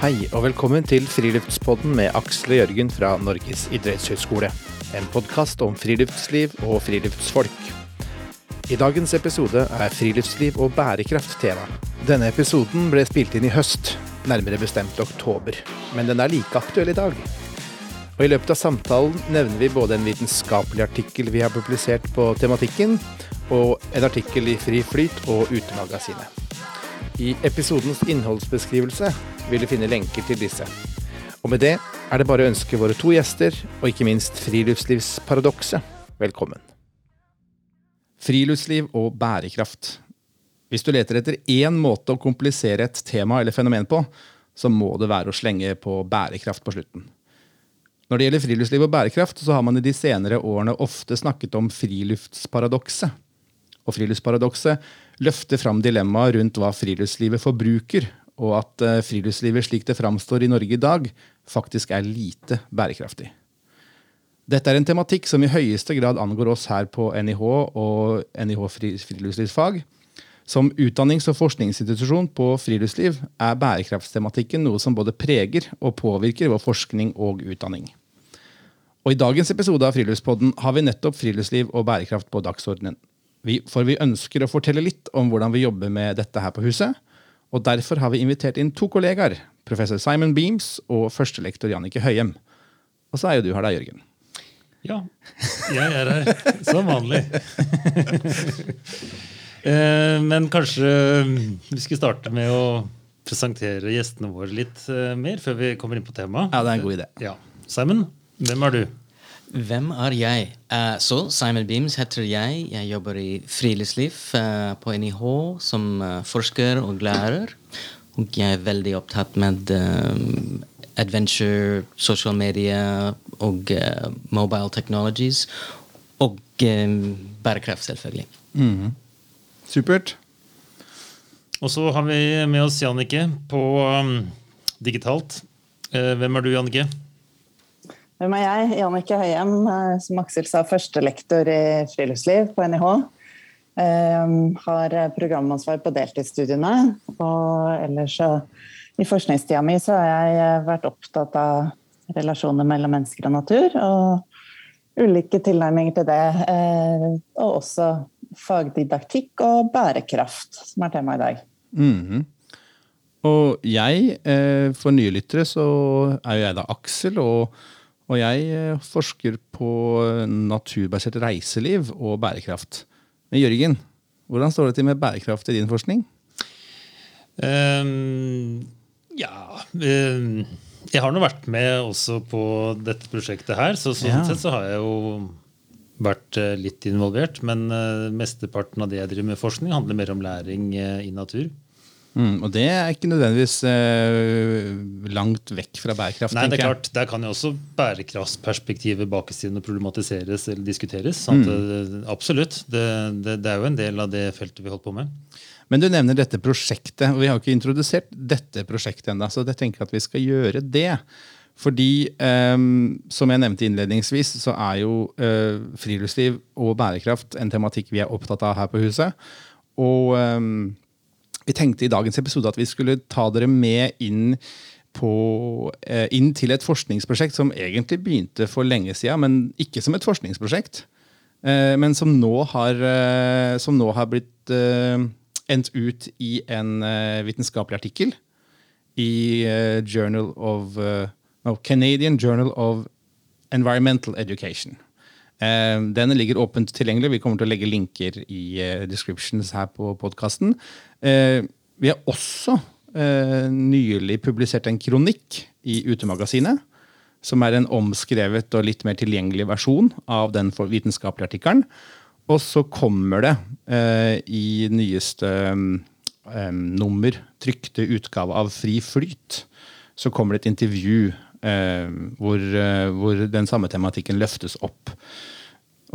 Hei og velkommen til Friluftspodden med Aksel og Jørgen fra Norges idrettshøgskole. En podkast om friluftsliv og friluftsfolk. I dagens episode er friluftsliv og bærekraft tema. Denne episoden ble spilt inn i høst, nærmere bestemt oktober. Men den er like aktuell i dag. Og I løpet av samtalen nevner vi både en vitenskapelig artikkel vi har publisert på tematikken, og en artikkel i Fri Flyt og Utemagasinet. I episodens innholdsbeskrivelse vil du finne lenker til disse. Og med det er det bare å ønske våre to gjester, og ikke minst Friluftslivsparadokset, velkommen. Friluftsliv og bærekraft. Hvis du leter etter én måte å komplisere et tema eller fenomen på, så må det være å slenge på bærekraft på slutten. Når det gjelder friluftsliv og bærekraft, så har man i de senere årene ofte snakket om friluftsparadokset. Og friluftsparadokset løfter fram dilemmaet rundt hva friluftslivet forbruker, og at eh, friluftslivet slik det framstår i Norge i dag, faktisk er lite bærekraftig. Dette er en tematikk som i høyeste grad angår oss her på NIH og NIH friluftslivsfag. Som utdannings- og forskningsinstitusjon på friluftsliv er bærekraftstematikken noe som både preger og påvirker vår forskning og utdanning. Og I dagens episode av Friluftspodden har vi nettopp friluftsliv og bærekraft på dagsordenen. Vi, for vi ønsker å fortelle litt om hvordan vi jobber med dette her på huset. Og Derfor har vi invitert inn to kollegaer, professor Simon Beams og førstelektor Jannike Høyem. Og så er jo du her da, Jørgen. Ja, jeg er her som vanlig. Eh, men kanskje vi skal starte med å presentere gjestene våre litt eh, mer før vi kommer inn på temaet. Ja, det er en god idé. Ja. Simon, hvem er du? Hvem er jeg? Uh, så Simon Beams heter jeg. Jeg jobber i friluftsliv uh, på NIH som uh, forsker og lærer. Og jeg er veldig opptatt med adventure, social media og mobile technologies. Og bærekraft, selvfølgelig. Mm. Supert. Og så har vi med oss Jannicke på um, digitalt. hvem er du, Jannicke? Hvem er jeg? Jannicke Høyem, eh, som Aksel sa, førstelektor i friluftsliv på NIH. Um, har programansvar på deltidsstudiene. Og ellers i forskningstida mi så har jeg eh, vært opptatt av relasjoner mellom mennesker og natur. Og ulike tilnærminger til det. Og også fagdidaktikk og bærekraft, som er tema i dag. Mm -hmm. Og jeg, for nye lyttere, så er jo jeg da Aksel. og og jeg eh, forsker på naturbasert reiseliv og bærekraft. Men Jørgen, hvordan står det til med bærekraft i din forskning? Um, ja um, Jeg har nå vært med også på dette prosjektet her, så sånn ja. sett så har jeg jo vært eh, litt involvert. Men mesteparten av det jeg driver med forskning, handler mer om læring i natur. Mm, og det er ikke nødvendigvis eh, langt vekk fra bærekraft. Nei, det er klart, Der kan jo også bærekraftsperspektivet og problematiseres eller diskuteres. Mm. Det, absolutt. Det, det, det, er jo en del av det feltet vi holdt på med. Men du nevner dette prosjektet, og vi har ikke introdusert dette prosjektet ennå. Så jeg tenker at vi skal gjøre det. Fordi, eh, som jeg nevnte innledningsvis, så er jo eh, friluftsliv og bærekraft en tematikk vi er opptatt av her på huset. Og eh, vi tenkte i dagens episode at vi skulle ta dere med inn, på, eh, inn til et forskningsprosjekt som egentlig begynte for lenge siden, men ikke som et forskningsprosjekt. Eh, men som nå har, eh, som nå har blitt endt ut i en vitenskapelig artikkel i Journal of, no, Canadian Journal of Environmental Education. Den ligger åpent tilgjengelig. Vi kommer til å legge linker i descriptions her på podkasten. Eh, vi har også eh, nylig publisert en kronikk i Utemagasinet. Som er en omskrevet og litt mer tilgjengelig versjon av den vitenskapelige artikkelen. Og så kommer det eh, i nyeste eh, nummer, trykte utgave av Fri Flyt, så kommer det et intervju eh, hvor, eh, hvor den samme tematikken løftes opp.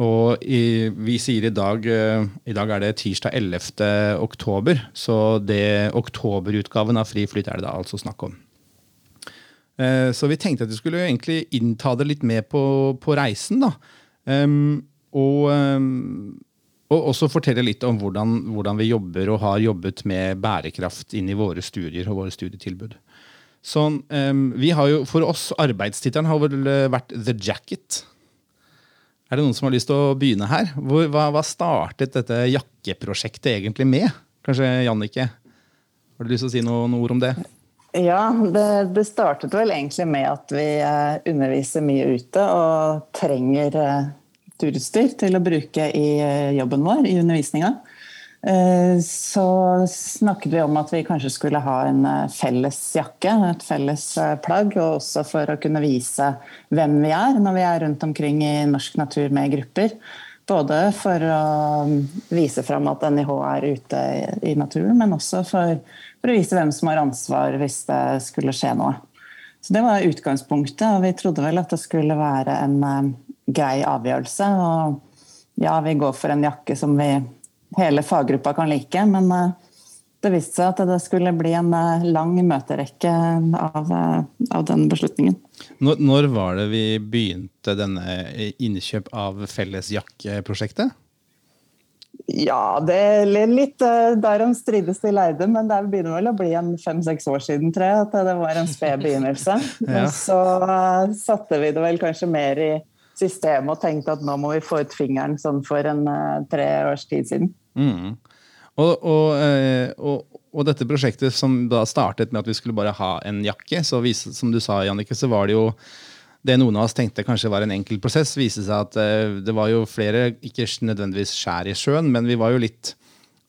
Og i, vi sier i dag uh, I dag er det tirsdag 11. oktober, så det oktoberutgaven av Fri flyt er det da altså snakk om. Så vi tenkte at vi skulle egentlig innta det litt med på, på reisen. da. Og, og, også fortelle litt om hvordan, hvordan, vi jobber og har jobbet med bærekraft inn i våre studier og våre studietilbud. Sånn, um, vi har jo, For oss, arbeidstittelen har vel eh, vært The Jacket. Er det noen som har lyst til å begynne her? Hvor, hva, hva, startet dette jakkeprosjektet egentlig med? Kanskje Jannicke? Har du lyst til å si noen ord om det? Ja, det, det, startet vel egentlig med at vi uh, underviser mye ute og trenger uh, turutstyr til å bruke i uh, jobben vår, i undervisninga. Eh, så snakket vi om at vi kanskje skulle ha en eh, felles jakke, et felles eh, plagg. Og også for å kunne vise hvem vi er når vi er rundt omkring i norsk natur med grupper. Både for å mm, vise fram at NIH er ute i naturen, men også for, for å vise hvem som har ansvar hvis det skulle skje noe. Så Det var utgangspunktet, og vi trodde vel at det skulle være en grei avgjørelse. Og ja, vi går for en jakke som vi hele faggruppa kan like. Men eh, det viste seg at det skulle bli en eh, lang møterekke av, eh, av den beslutningen. Når, når, var det vi begynte denne innkjøp av fellesjakkeprosjektet? Ja, det er litt derom strides de lærde, men det begynner vel å bli en fem-seks år siden, tror jeg, at det var en sped begynnelse. ja. Så satte vi det vel kanskje mer i systemet og tenkte at nå må vi få ut fingeren sånn for en tre års tid siden. Mm. Og, og, eh, og, og, dette prosjektet som da startet med at vi skulle bare ha en jakke, så viste, som du sa, Jannicke, så var det jo det noen av oss tenkte kanskje var en enkel prosess, viste seg at uh, det var jo flere, ikke nødvendigvis skjær i sjøen, men vi var jo litt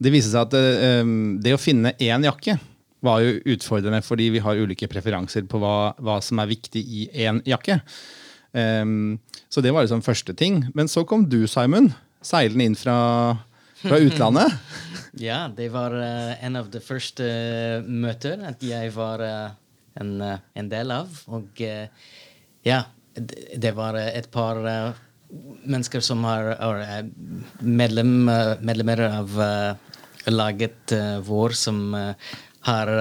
Det viste seg at uh, det å finne én jakke var jo utfordrende fordi vi har ulike preferanser på hva, hva som er viktig i én jakke. Så det var liksom første ting. Men så kom du, Simon, seilende inn fra fra utlandet? ja, det var uh, en av de første uh, møter at jeg var uh, en, en, del av. Og ja, det var et par mennesker som har medlem, medlemmer av laget vår, som har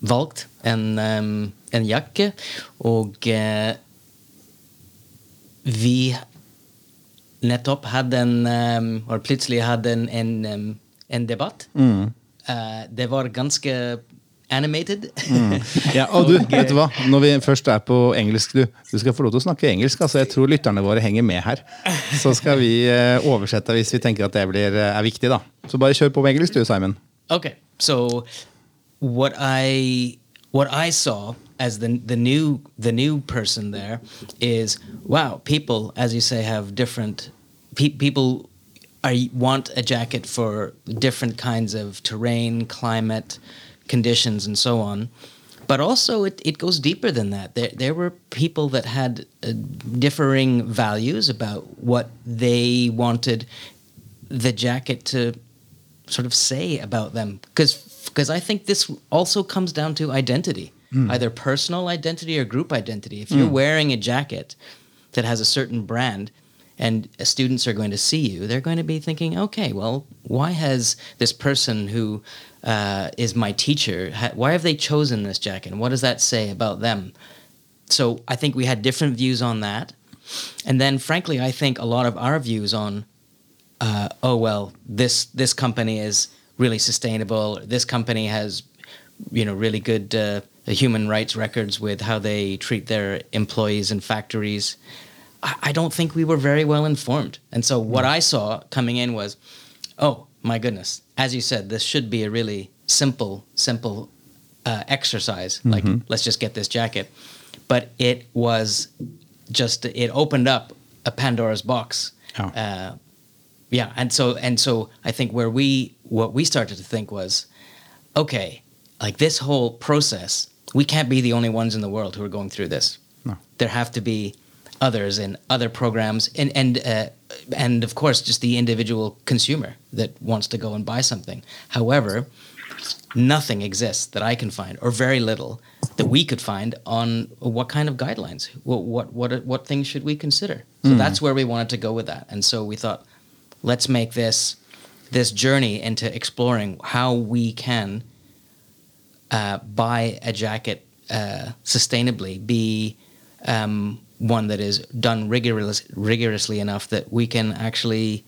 valgt en, um, en jakke. Og vi nettopp hadde en um, plutselig hadde en, en, en debatt. Mm. Uh, det var ganske animated. mm. Ja, og du, vet du hva? Når vi først er på engelsk, du, du skal få lov til å snakke engelsk. altså Jeg tror lytterne våre henger med her. Så skal vi uh, oversette hvis vi tenker at det blir, uh, er viktig. da. Så bare kjør på med engelsk, du, Simon. Ok, so what I, what I saw as the the new the new person there is wow people as you say have different pe- people are want a jacket for different kinds of terrain climate conditions and so on. But also it, it goes deeper than that. There, there were people that had uh, differing values about what they wanted the jacket to sort of say about them. Because because I think this also comes down to identity mm. either personal identity or group identity. If you're mm. wearing a jacket that has a certain brand and students are going to see you, they're going to be thinking, okay, well, why has this person who uh, is my teacher, ha- why have they chosen this jacket? And what does that say about them? So I think we had different views on that. And then, frankly, I think a lot of our views on, uh, oh well, this this company is really sustainable. This company has, you know, really good uh, human rights records with how they treat their employees in factories. I, I don't think we were very well informed. And so what mm. I saw coming in was, oh my goodness, as you said, this should be a really simple, simple uh, exercise. Mm-hmm. Like, let's just get this jacket. But it was just, it opened up a Pandora's box. Oh. Uh, yeah, and so and so I think where we what we started to think was, okay, like this whole process we can't be the only ones in the world who are going through this. No. There have to be others in other programs, and and uh, and of course, just the individual consumer that wants to go and buy something. However, nothing exists that I can find, or very little that we could find on what kind of guidelines, what what what, what things should we consider. So mm. that's where we wanted to go with that, and so we thought, let's make this this journey into exploring how we can uh, buy a jacket uh, sustainably be um, one that is done rigorous, rigorously enough that we can actually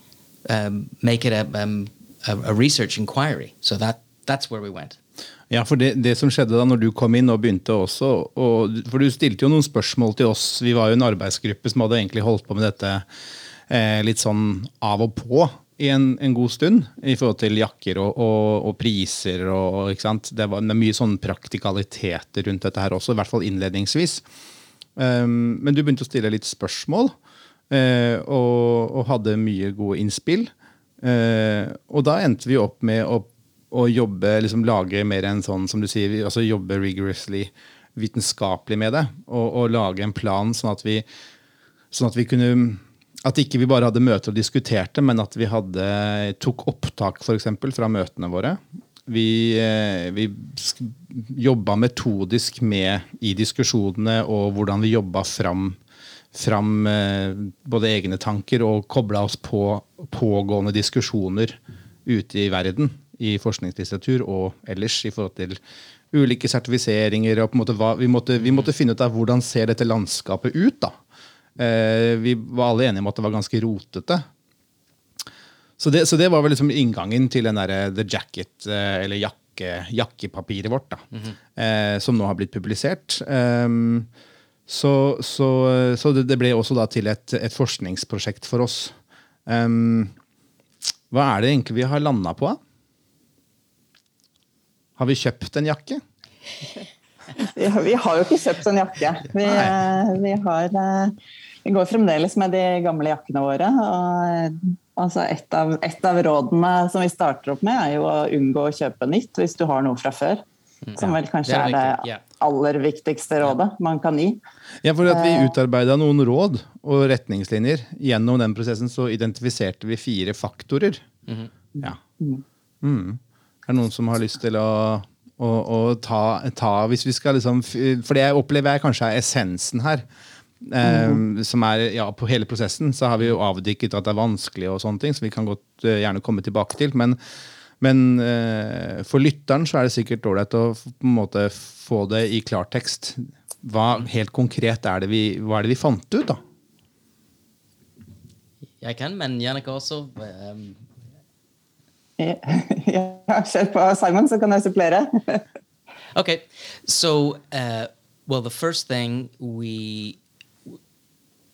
um, make it a, um, a, a, research inquiry. So that that's where we went. Ja, for det, det, som skjedde da når du kom inn og begynte også og, For du stilte jo noen spørsmål til oss. Vi var jo en arbeidsgruppe som hadde egentlig holdt på med dette eh, litt sånn av og på i en, en, god stund i forhold til jakker og, og, og priser. Og? Det, var, det er mye sånn praktikaliteter rundt dette her også, i hvert fall innledningsvis. Um, men du begynte å stille litt spørsmål, uh, og, hadde mye gode innspill. Uh, og da endte vi opp med å, å jobbe, liksom lage mer enn sånn, som du sier, altså jobbe rigorously vitenskapelig med det. Og lage en plan sånn at vi, sånn at vi kunne at ikke vi bare hadde møter og diskuterte, men at vi hadde, tok opptak for eksempel, fra møtene våre. Vi, eh, vi jobba metodisk med i diskusjonene og hvordan vi jobba fram, fram eh, både egne tanker og kobla oss på pågående diskusjoner ute i verden i forskningslitteratur og ellers i forhold til ulike sertifiseringer. og på en måte hva, vi, måtte, vi måtte finne ut av hvordan ser dette landskapet ut. da vi var alle enige om at det var ganske rotete. Så det, så det var vel liksom inngangen til den der, eh, The Jacket, eh, eller jakke, jakkepapiret vårt, da, mm -hmm. som nå har blitt publisert. Um, så, så, så det, det, ble også da til et, et forskningsprosjekt for oss. Um, hva er det egentlig vi har landa på? Har vi kjøpt en jakke? vi, har, vi har jo ikke kjøpt en jakke. Vi, vi har vi går fremdeles med de gamle jakkene våre. og altså et, av, et, av, rådene som vi starter opp med, er jo å unngå å kjøpe nytt hvis du har noe fra før. Mm. Som vel kanskje er det aller viktigste rådet man kan gi. Ja, for at Vi eh. utarbeida noen råd og retningslinjer. Gjennom den prosessen så identifiserte vi fire faktorer. Mm. Ja. Mm. Er det noen som har lyst til å, å, å ta, ta, Hvis vi skal liksom For det jeg opplever jeg kanskje er essensen her. Mm. som er, ja, På hele prosessen så har vi jo avdekket at det er vanskelig, og sånne ting, som vi kan godt uh, gjerne komme tilbake til. Men, men uh, for lytteren så er det sikkert ålreit å på en måte få det i klartekst. Hva helt konkret er det vi, hva er det vi fant ut, da? Jeg kan, men Jannicke også. Um... har kjør på, Simon, så kan jeg supplere. okay, so uh, well, the first thing we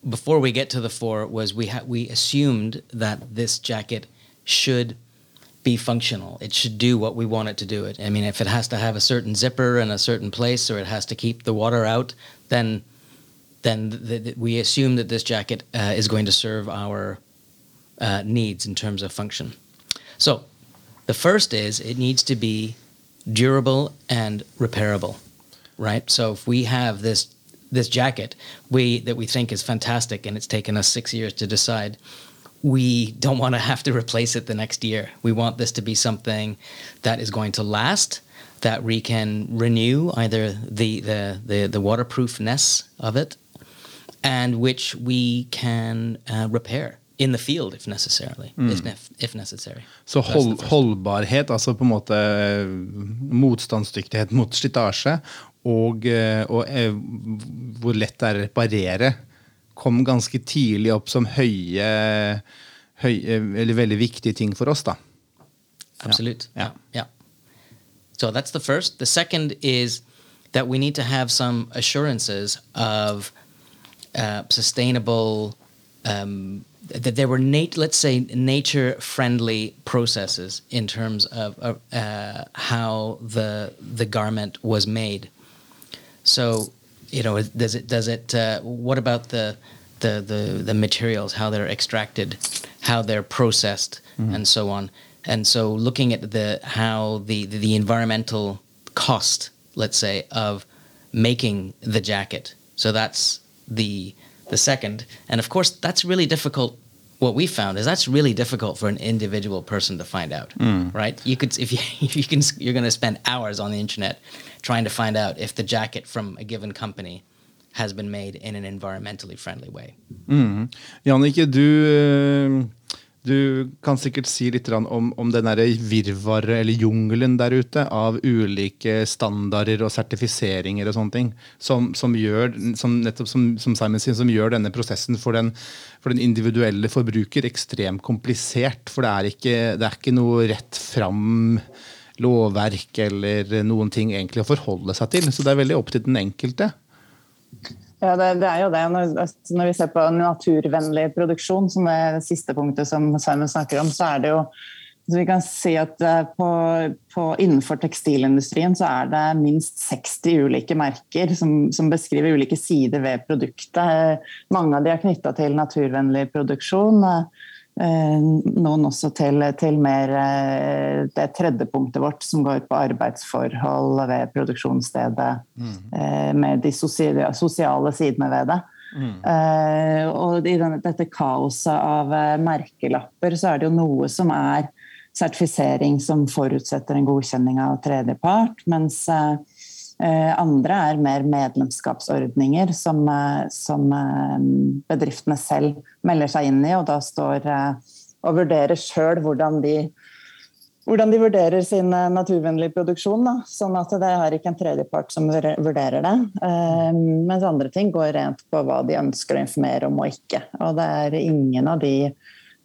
before we get to the four was we ha- we assumed that this jacket should be functional. It should do what we want it to do. It. I mean, if it has to have a certain zipper in a certain place, or it has to keep the water out, then then the, the, we assume that this jacket uh, is going to serve our uh, needs in terms of function. So, the first is it needs to be durable and repairable, right? So if we have this this jacket we that we think is fantastic and it's taken us six years to decide we don't want to have to replace it the next year we want this to be something that is going to last that we can renew either the the the, the waterproofness of it and which we can uh, repair in the field if necessarily. Mm. If, if, necessary. Så hold, holdbarhet, altså på en måte eh, motstandsdyktighet mot slitasje, og, eh, og eh, hvor lett det er å reparere, kom ganske tidlig opp som høye, høye eller veldig viktige ting for oss. da. Absolutt. Ja. ja. So that's the first. The second is that we need to have some assurances of uh, sustainable, um, that there were, let's say, nature friendly processes in terms of uh, how the, the garment was made. So, you know, does it does it? Uh, what about the, the the the materials? How they're extracted, how they're processed, mm-hmm. and so on. And so, looking at the how the, the the environmental cost, let's say, of making the jacket. So that's the the second, and of course, that's really difficult what we found is that's really difficult for an individual person to find out mm. right you could if you, if you can you're going to spend hours on the internet trying to find out if the jacket from a given company has been made in an environmentally friendly way. Mm. Jannicke, du, eh, du kan sikkert si litt om, om den virvaret eller jungelen der ute av ulike standarder og sertifiseringer og sånne ting, som, som gjør, som, nettopp som, som Simon sier, som gjør denne prosessen for den, for den individuelle forbruker ekstremt komplisert. For det er ikke, det er ikke noe rett fram lovverk eller noen ting egentlig å forholde seg til. Så det er veldig opp til den enkelte. Ja, det, det, er jo det. Når, altså, når, vi ser på naturvennlig produksjon, som er det siste punktet som Simon snakker om, så er det jo så vi kan si at eh, på, på, Innenfor tekstilindustrien så er det minst 60 ulike merker som, som beskriver ulike sider ved produktet. Mange av de er knytta til naturvennlig produksjon. Eh, noen også til, til, mer eh, det tredje punktet vårt, som går på arbeidsforhold ved produksjonsstedet. Mm. Med de sosiale sidene ved det. Mm. og i denne, dette kaoset av merkelapper så er det jo noe som er sertifisering som forutsetter en godkjenning av tredjepart, mens eh, andre er mer medlemskapsordninger som, eh, som, eh, bedriftene selv melder seg inn i, og da står og vurderer sjøl hvordan hvordan de vurderer sin naturvennlige produksjon. Da. Sånn at det har ikke en tredjepart som vurderer det. mens andre ting går rent på hva de ønsker å informere om og ikke. Og det er ingen av de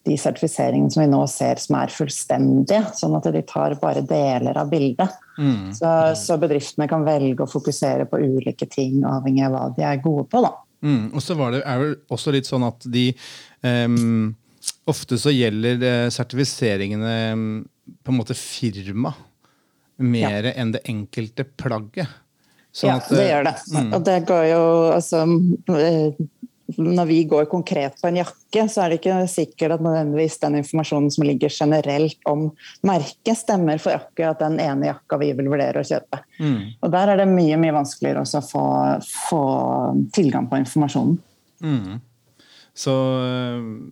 de sertifiseringene som vi nå ser som er fullstendige, sånn at de tar bare deler av bildet. Mm. Så, så, bedriftene kan velge å fokusere på ulike ting avhengig av hva de er gode på. da. Mm. Og så var det, er det også litt sånn at de um, Ofte så gjelder sertifiseringene på en måte firma mer ja. enn det enkelte plagget. Sånn ja, at, det gjør det. Mm. Og det går jo altså eh, når vi går konkret på en jakke, så er det ikke sikkert at nødvendigvis den informasjonen som ligger generelt om merket, stemmer for akkurat den ene jakka vi vil vurdere å kjøpe. Mm. Og Der er det mye mye vanskeligere å få, få, tilgang på informasjonen. Mm. Så,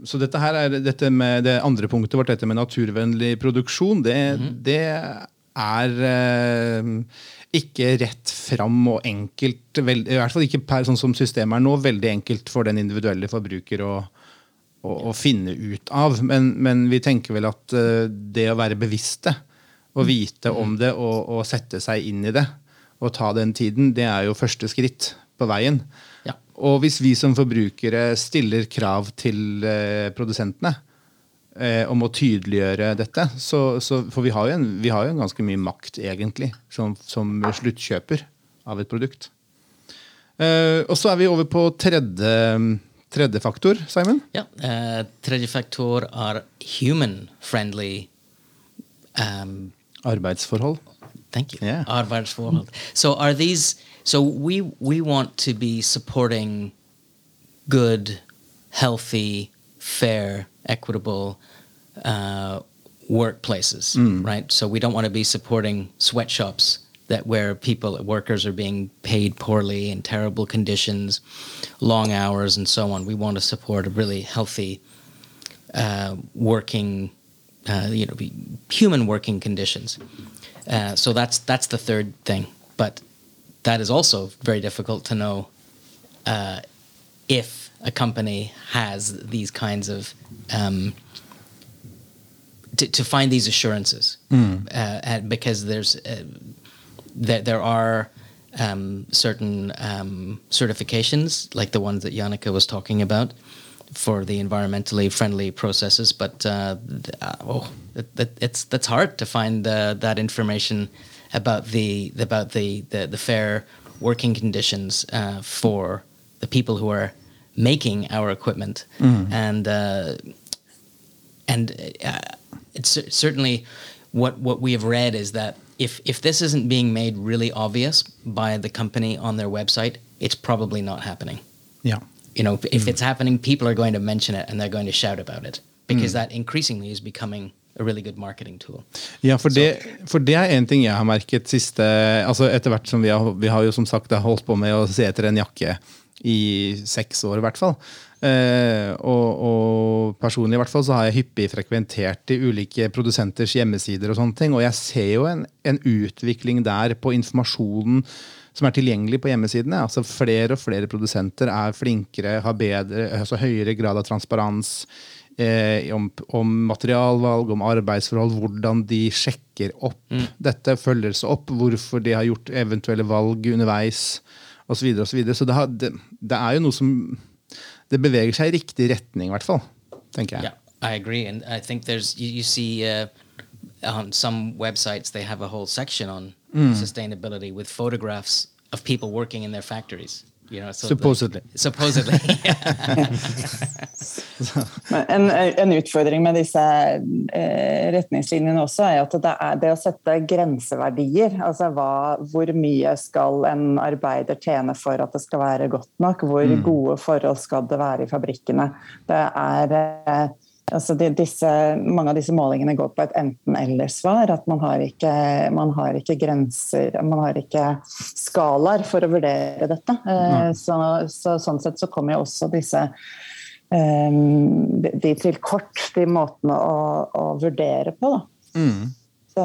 så, dette her er dette med det andre punktet vårt, dette med naturvennlig produksjon, det, mm. det er eh, ikke rett fram og enkelt, vel, i hvert fall ikke per, sånn som systemet er nå, veldig enkelt for den individuelle forbruker å, å, å finne ut av. Men, men, vi tenker vel at uh, det å være bevisste og vite om det og, og, sette seg inn i det og ta den tiden, det er jo første skritt på veien. Ja. Og hvis vi som forbrukere stiller krav til uh, produsentene, eh, om å tydeliggjøre dette. Så, så, for vi har, en, vi har, jo en, ganske mye makt, egentlig, som, som sluttkjøper av et produkt. Eh, og så er vi over på tredje, tredje faktor, Simon. Ja, eh, tredje faktor er human-friendly um, Arbeidsforhold. Thank you. Yeah. Arbeidsforhold. So are these so we we want to be supporting good, healthy, fair equitable uh, workplaces, mm. right? So we don't want to be supporting sweatshops that where people workers are being paid poorly in terrible conditions, long hours, and so on. We want to support a really healthy uh, working, uh, you know, human working conditions. Uh, so that's that's the third thing, but that is also very difficult to know uh, if a company has these kinds of um, to, to find these assurances mm. uh, and because there's uh, there, there are um, certain um, certifications like the ones that Yannicka was talking about for the environmentally friendly processes but uh, uh oh it, it's that's hard to find that information about the about the the, the fair working conditions uh, for the people who are making our equipment, mm. and uh, and uh, it's certainly what what we have read is that if if this isn't being made really obvious by the company on their website, it's probably not happening. Yeah, you know, if, mm. if it's happening, people are going to mention it and they're going to shout about it because mm. that increasingly is becoming a really good marketing tool. Ja, for det, for det er en ting jeg har merket siste altså Etter hvert som vi har, vi har jo som sagt holdt på med å se etter en jakke i seks år, i hvert fall. Eh, og, og, personlig i hvert fall så har jeg hyppig frekventert de ulike produsenters hjemmesider. Og sånne ting, og jeg ser jo en, en utvikling der på informasjonen som er tilgjengelig på hjemmesidene. altså Flere og flere produsenter er flinkere, har bedre, altså høyere grad av transparens eh, om, om, materialvalg, om arbeidsforhold, hvordan de sjekker opp mm. dette, følger seg opp, hvorfor de har gjort eventuelle valg underveis osv. Så, videre, og så, videre. så det, har, det, det, er jo noe som Det beveger seg i riktig retning, i hvert fall. tenker jeg. Yeah, I agree. And I think there's, you, you see uh, on some websites they have a whole section on Mm. sustainability with photographs of people working in their factories. You know, so Supposedly. The, supposedly. En, en utfordring med disse eh, retningslinjene også er at det er det å sette grenseverdier. Altså hva, hvor mye skal en arbeider tjene for at det skal være godt nok? Hvor gode forhold skal det være i fabrikkene? Det er eh, altså de, disse, mange av disse målingene går på et enten-eller-svar. At man har, ikke, man har ikke grenser, man har ikke skalaer for å vurdere dette. Eh, så, så, sånn sett så kommer jo også disse eh, de, til kort, de måtene å, å vurdere på. Da. Så,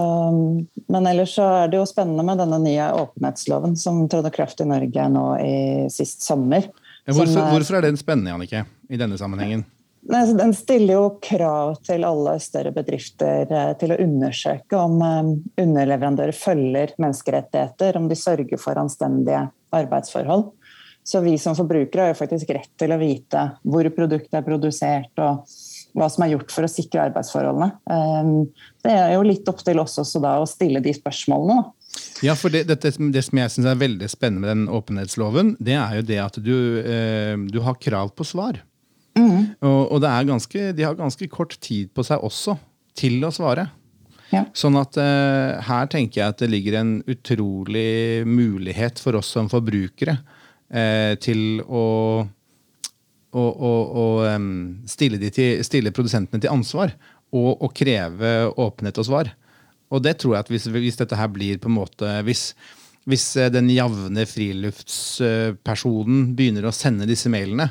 men ellers så er det jo spennende med denne nye åpenhetsloven som trådte kraft i Norge nå i sist sommer. Ja, Hvorfor, Som, hvorfor er den spennende, Jannicke, i denne sammenhengen? Nei, så Den stiller jo krav til alle større bedrifter eh, til å undersøke om eh, underleverandører følger menneskerettigheter, om de sørger for anstendige arbeidsforhold. Så vi som forbrukere har jo faktisk rett til å vite hvor produktet er produsert og hva som er gjort for å sikre arbeidsforholdene. Eh, Det er jo litt opp til oss også da å stille de spørsmålene. Ja, for det, det, det som jeg synes er veldig spennende med den åpenhetsloven, det er jo det at du, du har krav på svar. Og, og det er ganske, de har ganske kort tid på seg også til å svare. Ja. Sånn at uh, her tenker jeg at det ligger en utrolig mulighet for oss som forbrukere uh, til å, å, å, em, stille, de til, stille produsentene til ansvar og, og kreve åpenhet og svar. Og det tror jeg at hvis, hvis dette her blir på en måte Hvis, hvis eh, den jevne friluftspersonen begynner å sende disse mailene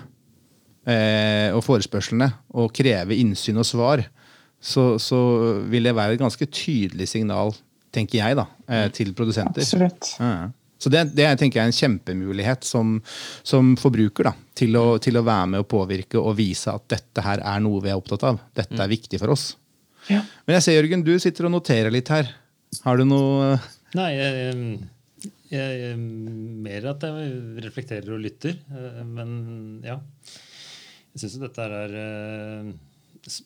og forespørslene og kreve innsyn og svar, så, så vil det være et ganske tydelig signal, tenker jeg, da, eh, til produsenter. Absolutt. Ja. Så det, det tenker jeg er en kjempemulighet som, som forbruker da, til å, til å være med og påvirke og vise at dette her er noe vi er opptatt av. Dette er viktig for oss. Ja. Men jeg ser, Jørgen, du sitter og noterer litt her. Har du noe Nei, jeg, jeg, jeg mer at jeg reflekterer og lytter. eh, Men ja. Jeg syns jo dette er eh,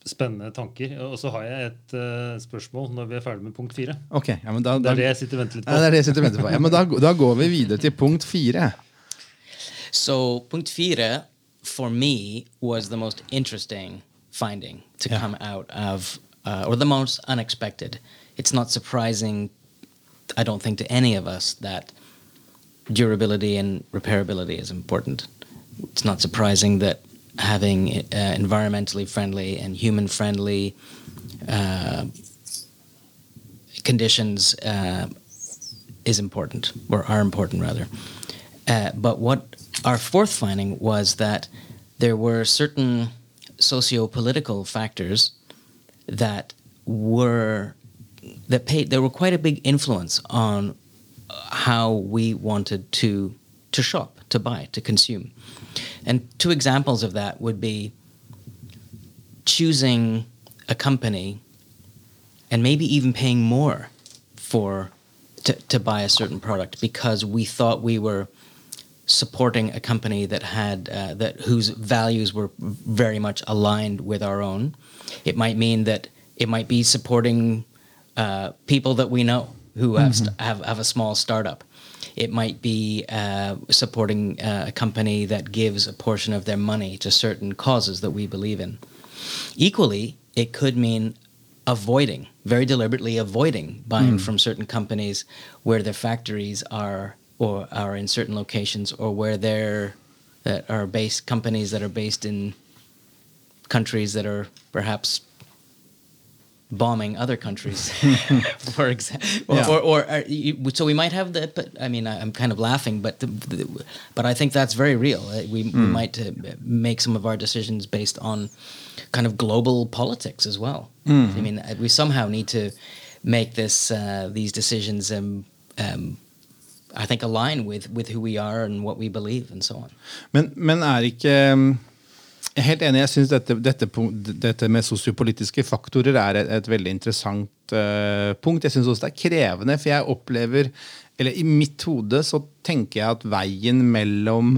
spennende tanker. Og så har jeg et uh, spørsmål når vi er ferdig med punkt fire. Okay, ja, men da, Det da, er det jeg sitter og venter litt ja, på. det er det jeg sitter og venter på. Ja, men da, da går vi videre til punkt fire. So, punkt fire for me was the most interesting finding to Yeah. come out of, uh, or the most unexpected. It's not surprising, I don't think, to any of us that durability and repairability is important. It's not surprising that having uh, environmentally friendly and human friendly uh, conditions uh, is important, or are important rather. Uh, but what our fourth finding was that there were certain socio-political factors that were that paid there were quite a big influence on how we wanted to to shop, to buy, to consume. And two examples of that would be choosing a company and maybe even paying more for to, to buy a certain product because we thought we were supporting a company that had uh, that whose values were very much aligned with our own. It might mean that it might be supporting uh, people that we know who have, st- have have a small startup. It might be uh, supporting uh, a company that gives a portion of their money to certain causes that we believe in. Equally, it could mean avoiding, very deliberately avoiding buying from certain companies where their factories are or are in certain locations or where they're that are based companies that are based in countries that are perhaps bombing other countries for example or, Yeah. or, or are you, so we might have that but i mean I, i'm kind of laughing but the, the, but i think that's very real. Uh, we, we might uh, make some of our decisions based on kind of global politics as well. I mean uh, we somehow need to make this uh, these decisions um, um, i think align with with who we are and what we believe and so on. Men, men er ikke um, helt enig. Jeg syns dette, dette, dette med sosiopolitiske faktorer er et, et veldig interessant uh, punkt. Jeg syns også det er krevende, for jeg opplever Eller i mitt hode så tenker jeg at veien mellom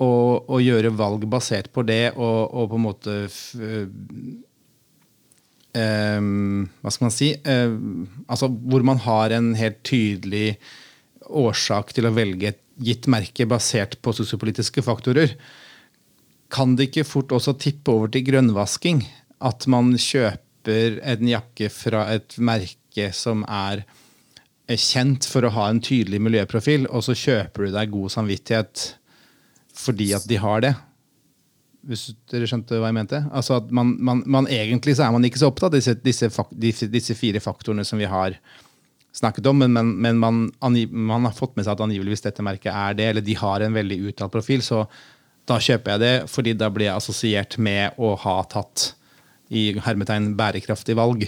å, å gjøre valg basert på det og, og på en måte f, um, Hva skal man si? Um, altså hvor man har en helt tydelig årsak til å velge et gitt merke basert på sosiopolitiske faktorer. Kan det ikke fort også tippe over til grønnvasking? At man kjøper en jakke fra et merke som er kjent for å ha en tydelig miljøprofil, og så kjøper du deg god samvittighet fordi at de har det. Hvis dere skjønte hva jeg mente? Altså at man, man, man Egentlig så er man ikke så opptatt av disse, disse, disse, fire faktorene som vi har snakket om, men, men, men man, man, har fått med seg at angiveligvis dette merket er det, eller de har en veldig uttalt profil, så da kjøper jeg det, fordi da blir jeg assosiert med å ha tatt i hermetegn bærekraftig valg.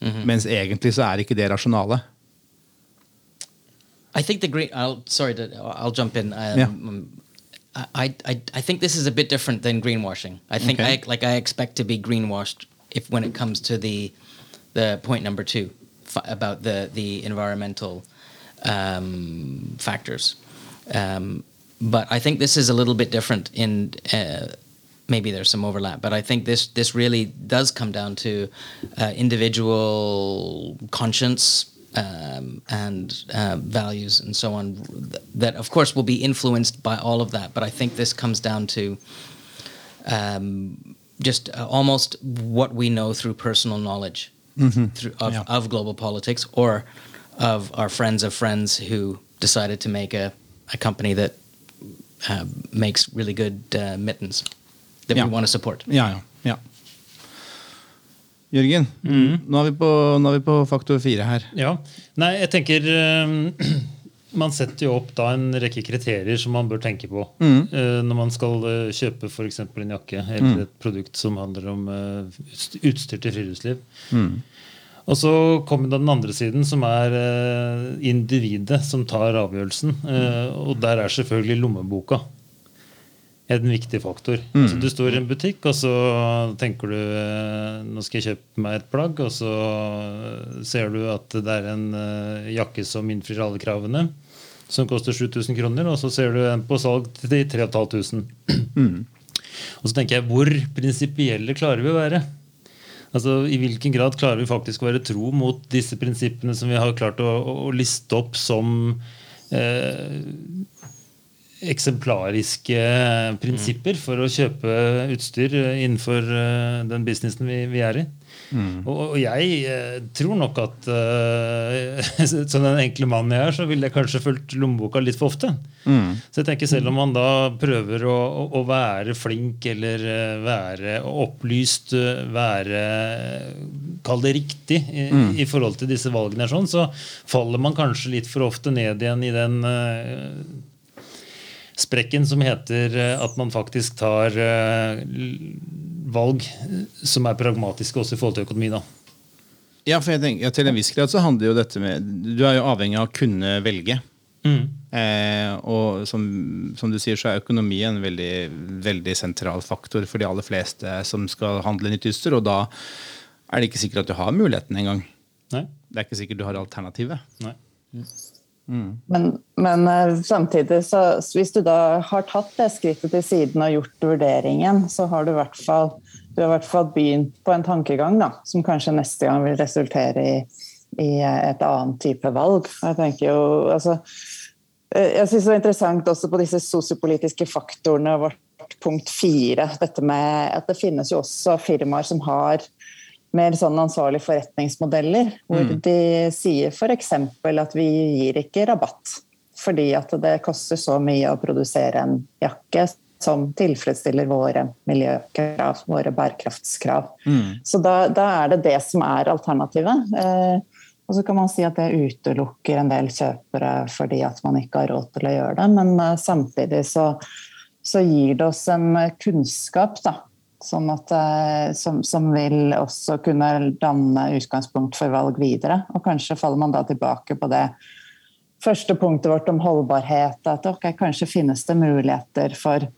Mm -hmm. Mens egentlig så er ikke det rasjonale. I think the green. I'll sorry to. I'll jump in. Um, yeah. I, I I think this is a bit different than greenwashing. I think okay. I like I expect to be greenwashed if when it comes to the the point number two about the the environmental um, factors. Um, but I think this is a little bit different in. Uh, maybe there's some overlap, but I think this this really does come down to uh, individual conscience um, and uh, values and so on that of course will be influenced by all of that but i think this comes down to um, just uh, almost what we know through personal knowledge mm-hmm. through, of, yeah. of, global politics or of our friends of friends who decided to make a, a company that uh, makes really good uh, mittens that yeah. we want to support yeah, yeah. yeah. Jørgen, mm. nå, er på, nå, er vi på, faktor fire her. Ja, Nei, jeg tenker uh, Man setter jo opp da en rekke kriterier som man bør tenke på mm. uh, når man skal uh, kjøpe f.eks. en jakke eller mm. et produkt som handler om utstyr til friluftsliv. Mm. Og så kommer den andre siden, som er individet som tar avgjørelsen. og der er selvfølgelig lommeboka en viktig faktor. Mm. Altså, du står i en butikk, og så tenker du eh, nå skal jeg kjøpe meg et plagg, og så ser du at det er en jakke som innfrir alle kravene, som koster 7000 kroner, og så ser du en på salg til 3500. Mm. Og så tenker jeg, hvor prinsipielle klarer vi å være? Altså, I hvilken grad klarer vi faktisk å være tro mot disse prinsippene som vi har klart å, å liste opp som eh, eksemplariske prinsipper for å kjøpe utstyr innenfor eh, den businessen vi, vi er i. Mm. Og, og, jeg eh, tror nok at uh, som den enkle mannen jeg er, så ville jeg kanskje fulgt lommeboka litt for ofte. Mm. Så jeg tenker selv om man da prøver å, å, å være flink eller være opplyst, være Kall det riktig i, mm. i, forhold til disse valgene, sånn, så faller man kanskje litt for ofte ned igjen i den uh, sprekken som heter eh, at man faktisk tar eh, valg som er pragmatiske også i forhold til økonomi. da. Ja, for jeg tenker, ja, Til en viss grad så handler jo dette med Du er jo avhengig av å kunne velge. Mm. Eh, og som, som, du sier, så er økonomi en veldig, veldig sentral faktor for de aller fleste som skal handle nytt utstyr. Og da er det ikke sikkert at du har muligheten engang. Det er ikke sikkert du har alternativet. Nei. Mm. Mm. Men, men, eh, samtidig, så hvis du da har tatt det skrittet til siden og gjort vurderingen, så har du i hvert fall, du har i hvert fall begynt på en tankegang da, som kanskje neste gang vil resultere i, i et annet type valg. Jeg tenker jo, altså, eh, jeg synes det er interessant også på disse sosiopolitiske faktorene vårt punkt fire. Dette med at det finnes jo også firmaer som har mer sånn ansvarlige forretningsmodeller, hvor mm. de sier f.eks. at vi gir ikke rabatt fordi at det koster så mye å produsere en jakke som tilfredsstiller våre miljøkrav, våre bærekraftskrav. Mm. Så da, da, er det det som er alternativet. Eh, og så kan man si at det utelukker en del kjøpere fordi at man ikke har råd til å gjøre det, men eh, samtidig så, så gir det oss en kunnskap da, Sånn at, eh, som, som, vil også kunne danne utgangspunkt for valg videre. Og kanskje faller man da tilbake på det første punktet vårt om holdbarhet. At ok, kanskje finnes det muligheter for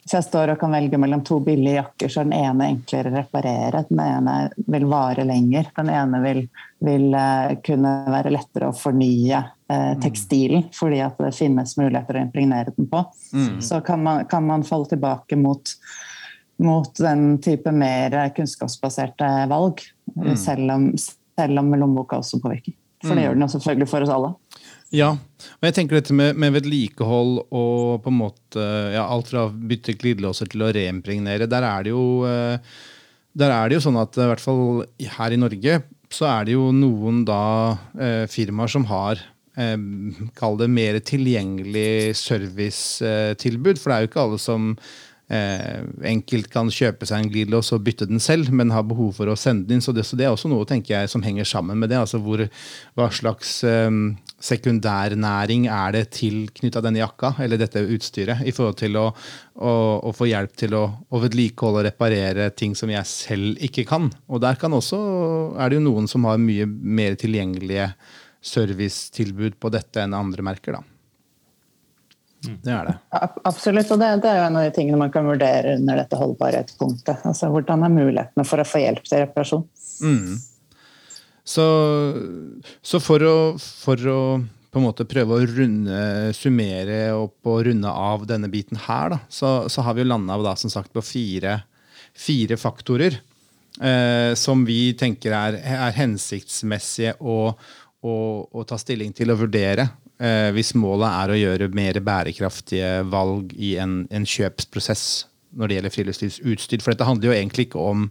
Hvis jeg står og kan velge mellom to billige jakker, så er den ene enklere å reparere. Den ene vil vare lenger. Den ene vil, vil uh, kunne være lettere å fornye uh, tekstilen, fordi at det finnes muligheter å impregnere den på. Mm. Så kan man, kan man falle tilbake mot mot den type mer kunnskapsbaserte valg. Mm. Selv, om, selv om lommeboka også påvirker. For det mm. gjør den jo selvfølgelig for oss alle. Ja, og jeg tenker dette med, med vedlikehold og på en måte ja, alt fra bytte glidelåser til å reimpregnere. Der er det jo eh, der er det jo sånn at i hvert fall her i Norge så er det jo noen da eh, firmaer som har eh, Kall det mer tilgjengelig servicetilbud. For det er jo ikke alle som eh, enkelt kan kjøpe seg en glidelås og bytte den selv, men har behov for å sende den inn. Så det, så det er også noe tenker jeg, som henger sammen med det. altså hvor, Hva slags eh, sekundærnæring er det tilknytta denne jakka eller dette utstyret, i forhold til å, å, å få hjelp til å, å vedlikeholde og reparere ting som jeg selv ikke kan. Og der kan også, er det jo noen som har mye mer tilgjengelige servicetilbud på dette enn andre merker. da. Mm. Det er det. Absolutt, og det, det, er jo en av de tingene man kan vurdere under dette holdbarhetspunktet. Altså, Hvordan er mulighetene for å få hjelp til reparasjon? Mm. Så, så for, å, for, å, på en måte prøve å runde, summere opp og runde av denne biten her, da, så, så, har vi jo landa på fire, fire faktorer eh, som vi tenker er, er hensiktsmessige å, å, å, ta stilling til og vurdere eh, hvis målet er å gjøre mer bærekraftige valg i en, en, kjøpsprosess når det gjelder friluftslivsutstyr. For dette handler jo egentlig ikke om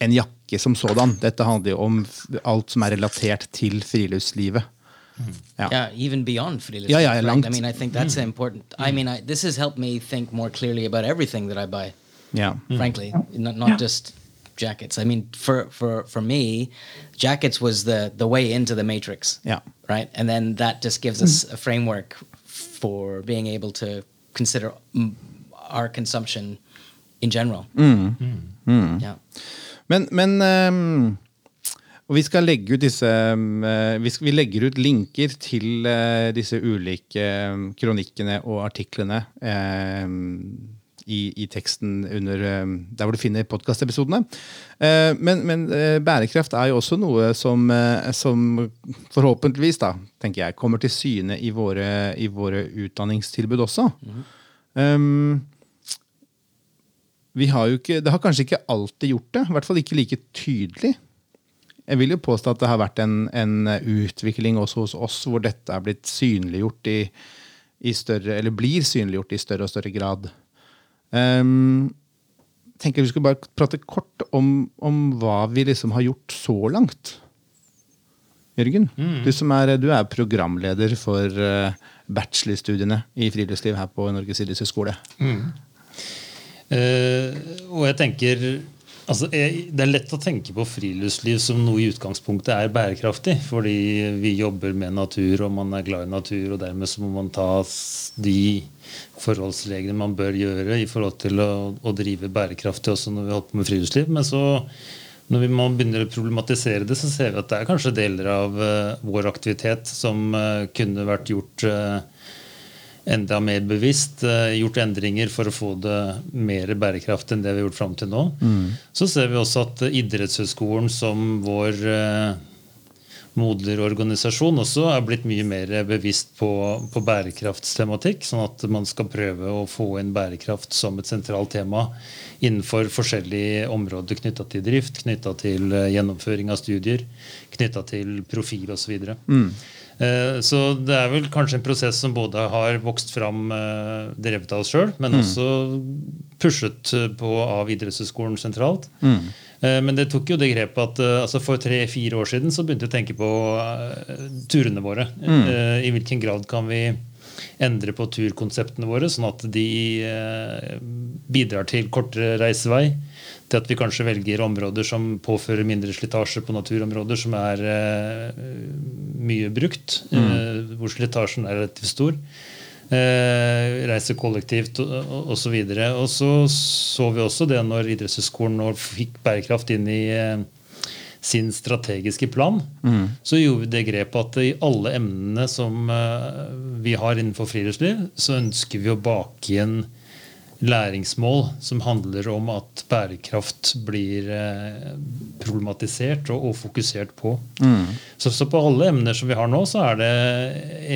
en jakke som sådan. Dette handler jo om alt som er relatert til friluftslivet. Yeah. yeah, even beyond friluftsliv. Yeah, yeah, right? I mean, I think that's mm. important. Mm. I mean, I, this has helped me think more clearly about everything that I buy. Yeah, frankly, not not just jackets. I mean, for for for me, jackets was the the way into the matrix. Yeah. Right, and then that just gives us a framework for being able to consider our consumption in general. Mm. Mm. mm. Yeah. Men, men um, og vi disse um, vi, legger ut linker til uh, disse ulike um, kronikkene og artiklene. I, i, teksten under, eh, der hvor du finner podkastepisodene. Eh, men, men, eh, bærekraft er jo også noe som, som, forhåpentligvis da, tenker jeg, kommer til syne i våre, i våre utdanningstilbud også. Mm. Um, vi har jo ikke, det har kanskje ikke alltid gjort det, i hvert fall ikke like tydelig. Jeg vil jo påstå at det har vært en, en utvikling også hos oss hvor dette er blitt synliggjort i, i større, eller blir synliggjort i større og større grad. Um, tenker Vi skulle bare prate kort om, om, hva vi liksom har gjort så langt. Jørgen, mm. du, som er, du er programleder for uh, bachelorstudiene i friluftsliv her på Norges idrettshøgskole. Mm. Uh, og jeg tenker Altså, det er lett å tenke på friluftsliv som noe i utgangspunktet er bærekraftig. Fordi vi jobber med natur, og man er glad i natur, og dermed så må man ta de forholdsreglene man bør gjøre i forhold til å, å drive bærekraftig også når vi holder på med friluftsliv. Men så når vi begynner å problematisere det, så ser vi at det er kanskje deler av uh, vår aktivitet som uh, kunne vært gjort uh, enda mer bevisst, eh, gjort endringer for å få det mer bærekraftig enn det vi har gjort fram til nå. Mm. Så ser vi også at Idrettshøgskolen som vår eh, moderorganisasjon også er blitt mye mer bevisst på, på bærekraftstematikk. Sånn at man skal prøve å få inn bærekraft som et sentralt tema innenfor forskjellige områder knytta til drift, knytta til eh, gjennomføring av studier, knytta til profil osv. Mm. Eh, så det er vel kanskje en prosess som både har vokst fram eh, drevet av oss sjøl, men mm. også pushet på av idrettshøyskolen sentralt. Mm. Eh, men det tok jo det grepet at altså for tre-fire år siden så begynte vi å tenke på turene våre. Mm. I hvilken grad kan vi endre på turkonseptene våre, sånn at de bidrar til kortere reisevei til at vi kanskje velger områder som påfører mindre slitasje på naturområder som er eh, mye brukt, mm. eh, hvor slitasjen er relativt stor. Eh, reise kollektivt osv. Og, og, og så så vi også det når idrettshøyskolen fikk bærekraft inn i eh, sin strategiske plan, mm. så gjorde vi det grepet at i alle emnene som eh, vi har innenfor friluftsliv, så ønsker vi å bake igjen læringsmål som handler om at bærekraft blir eh, problematisert og, og, fokusert på. Mm. Så, så, på alle emner som vi har nå, så er det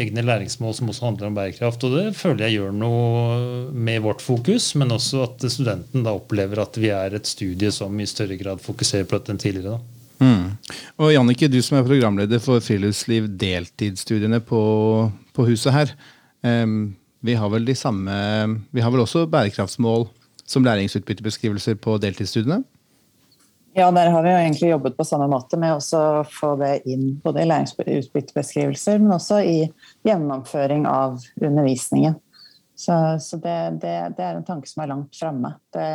egne læringsmål som også handler om bærekraft. Og det føler jeg gjør noe med vårt fokus, men også at studenten da opplever at vi er et studie som i større grad fokuserer på dette enn tidligere. da. Mm. Og Jannicke, du som er programleder for Friluftsliv deltidsstudiene på, på huset her. Um, vi har vel de samme Vi har vel også bærekraftsmål som læringsutbyttebeskrivelser på deltidsstudiene? Ja, der har vi jo egentlig jobbet på samme måte med å få det inn både i læringsutbyttebeskrivelser, men også i gjennomføring av undervisningen. Så, så det, det, det, er en tanke som er langt framme. Det,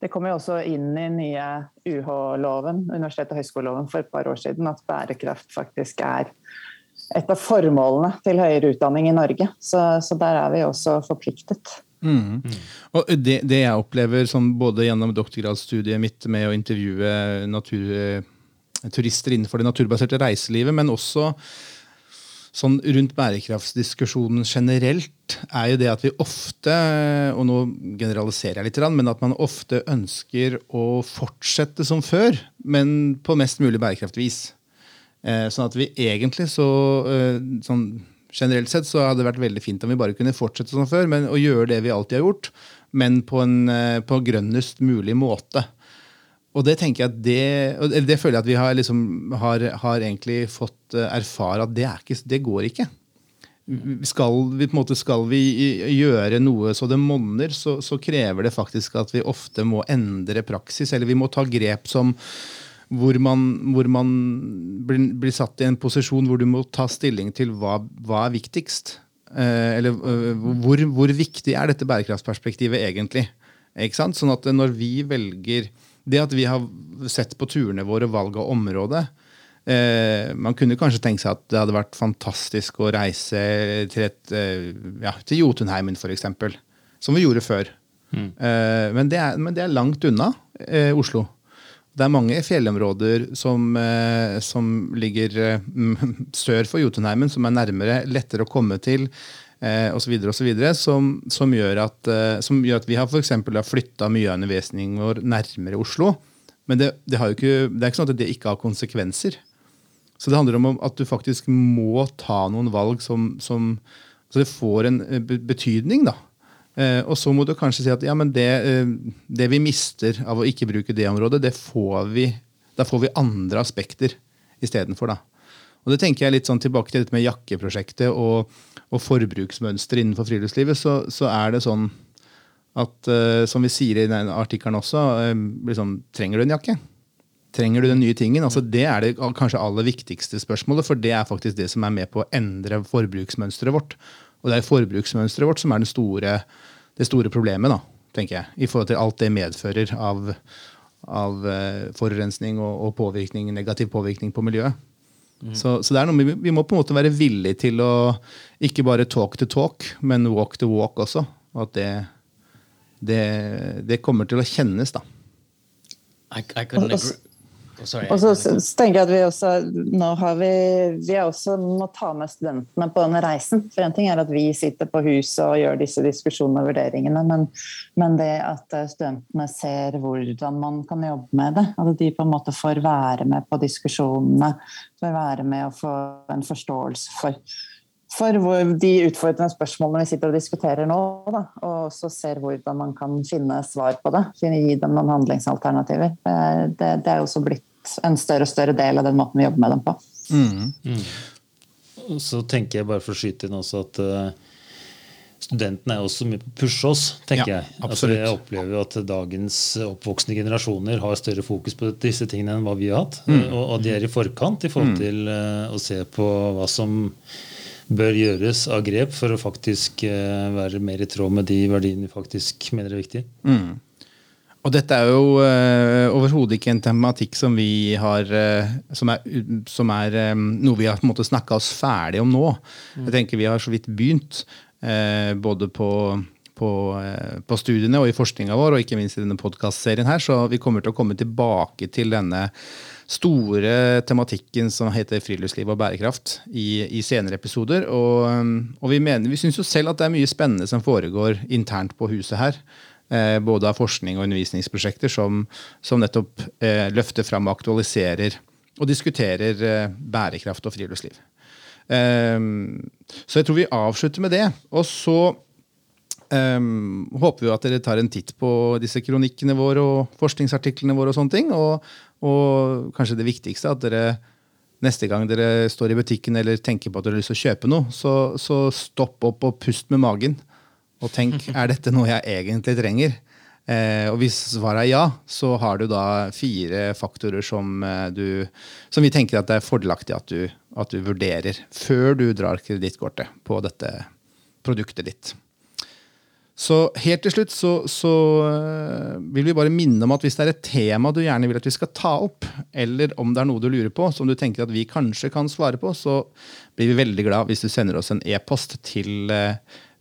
det kom jo også inn i nye UH-loven, universitets- og høyskoleloven, for et par år siden at bærekraft faktisk er et av formålene til høyere utdanning i Norge. Så, så der er vi også forpliktet. Mm. Og det, det, jeg opplever som både gjennom doktorgradsstudiet mitt med å intervjue natur, turister innenfor det naturbaserte reiselivet, men også sånn rundt bærekraftsdiskusjonen generelt, er jo det at vi ofte, og nå generaliserer jeg litt, men at man ofte ønsker å fortsette som før, men på mest mulig bærekraftig vis. Eh, sånn at vi egentlig så eh, sånn Generelt sett så hadde det vært veldig fint om vi bare kunne fortsette som før, men å gjøre det vi alltid har gjort, men på en eh, på grønnest mulig måte. Og det tenker jeg at det, det føler jeg at vi har, liksom, har, har egentlig fått erfare at det, ikke, det går ikke. Skal vi, måte, skal vi, gjøre noe så det monner, så, så, krever det faktisk at vi ofte må endre praksis. Eller vi må ta grep som, hvor man, hvor man blir, blir, satt i en posisjon hvor du må ta stilling til hva, hva er viktigst. Eh, eller uh, hvor, hvor, viktig er dette bærekraftsperspektivet egentlig? Ikke sant? Sånn at når vi velger Det at vi har sett på turene våre valg av område eh, Man kunne kanskje tenke seg at det hadde vært fantastisk å reise til, et, eh, ja, til Jotunheimen, f.eks. Som vi gjorde før. Mm. Eh, men, det er, men, det er, langt unna eh, Oslo. Det er mange fjellområder som, eh, som ligger eh, sør for Jotunheimen, som er nærmere, lettere å komme til eh, osv. Som, som, gjør eh, som gjør at vi har for flytta mye av undervisningen vår nærmere Oslo. Men det, det, ikke, det, er ikke sånn at det ikke har konsekvenser. Så det handler om at du faktisk må ta noen valg som, som Så det får en betydning, da. Eh, og så må du kanskje si at ja, men det, eh, det, vi mister av å ikke bruke det området, det får vi, da får vi andre aspekter istedenfor. Og det tenker jeg litt sånn tilbake til dette med jakkeprosjektet og, og forbruksmønster innenfor friluftslivet. Så, så, er det sånn at, uh, som vi sier i den artikkelen også, liksom, trenger du en jakke? Trenger du den nye tingen? Altså, det er det kanskje aller viktigste spørsmålet, for det er faktisk det som er med på å endre forbruksmønsteret vårt. Og det er forbruksmønsteret vårt som er store, det store problemet, da, tenker jeg. I forhold til alt det medfører av, av uh, forurensning og, og påvirkning, negativ påvirkning på miljøet. Mm. Så, så, det er noe, vi må på en måte være villige til å ikke bare talk to talk, men walk to walk også. Og at det, det, det kommer til å kjennes, da. I, I couldn't agree. Og så tenker jeg at vi også nå har vi, vi også må ta med studentene på denne reisen. For en ting er at vi sitter på huset og gjør disse diskusjonene og vurderingene, men, men, det at eh, studentene ser hvordan man kan jobbe med det. At de på en måte får være med på diskusjonene, får være med og få en forståelse for for de utfordrende spørsmålene vi sitter og diskuterer nå, da, og så ser hvordan man kan finne svar på det. Gi dem noen handlingsalternativer. Det, det, det er også blitt en større og større del av den måten vi jobber med dem på. Mm. Mm. Så tenker jeg bare for å skyte inn også at uh, studentene er også mye på å pushe oss, tenker ja, jeg. Altså, jeg opplever jo at dagens oppvoksende generasjoner har større fokus på disse tingene enn hva vi har hatt. Mm. Og, og, de er i forkant i forhold mm. til uh, å se på hva som bør gjøres av grep for å faktisk uh, være mer i tråd med de verdiene vi faktisk mener er viktige. Mm. Og dette er jo uh, overhodet ikke en tematikk som vi har uh, som, er, som er um, noe vi har på en måte snakka oss ferdig om nå. Mm. Jeg tenker Vi har så vidt begynt, uh, både på, på, på, studiene og i forskninga vår, og ikke minst i denne podkastserien her, så vi kommer til å komme tilbake til denne store tematikken som heter friluftsliv og bærekraft i, i senere episoder. Og, og vi, mener, vi syns jo selv at det er mye spennende som foregår internt på huset her. Eh, både av forskning og undervisningsprosjekter som, som nettopp eh, løfter fram og aktualiserer og diskuterer eh, bærekraft og friluftsliv. Så jeg tror vi avslutter med det. Og så um, håper vi at dere tar en titt på disse kronikkene våre og forskningsartiklene våre. Og sånne ting, og, og kanskje det viktigste, at dere neste gang dere står i butikken eller tenker på at dere har lyst til å kjøpe noe, så, så stopp opp og pust med magen. Og tenk er dette noe jeg egentlig trenger. Eh, og hvis svaret er ja, så har du da fire faktorer som, eh, du, som vi tenker at det er fordelaktig at du, at du vurderer før du drar kredittkortet på dette produktet ditt. Så helt til slutt så, så uh, vil vi bare minne om at hvis det er et tema du gjerne vil at vi skal ta opp, eller om det er noe du lurer på som du tenker at vi kanskje kan svare på, så blir vi veldig glad hvis du sender oss en e-post til uh,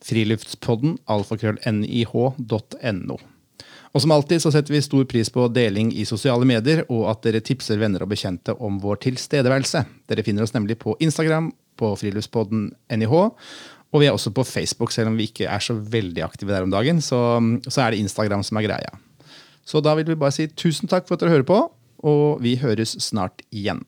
friluftspodden alfakrøllnih.no. Og som alltid så setter vi stor pris på deling i sosiale medier, og at dere tipser venner og bekjente om vår tilstedeværelse. Dere finner oss nemlig på Instagram på friluftspodden NIH. Og vi er også på Facebook, selv om vi ikke er så veldig aktive der om dagen. Så, så er det Instagram som er greia. Så da vil vi bare si tusen takk for at dere hører på, og vi høres snart igjen.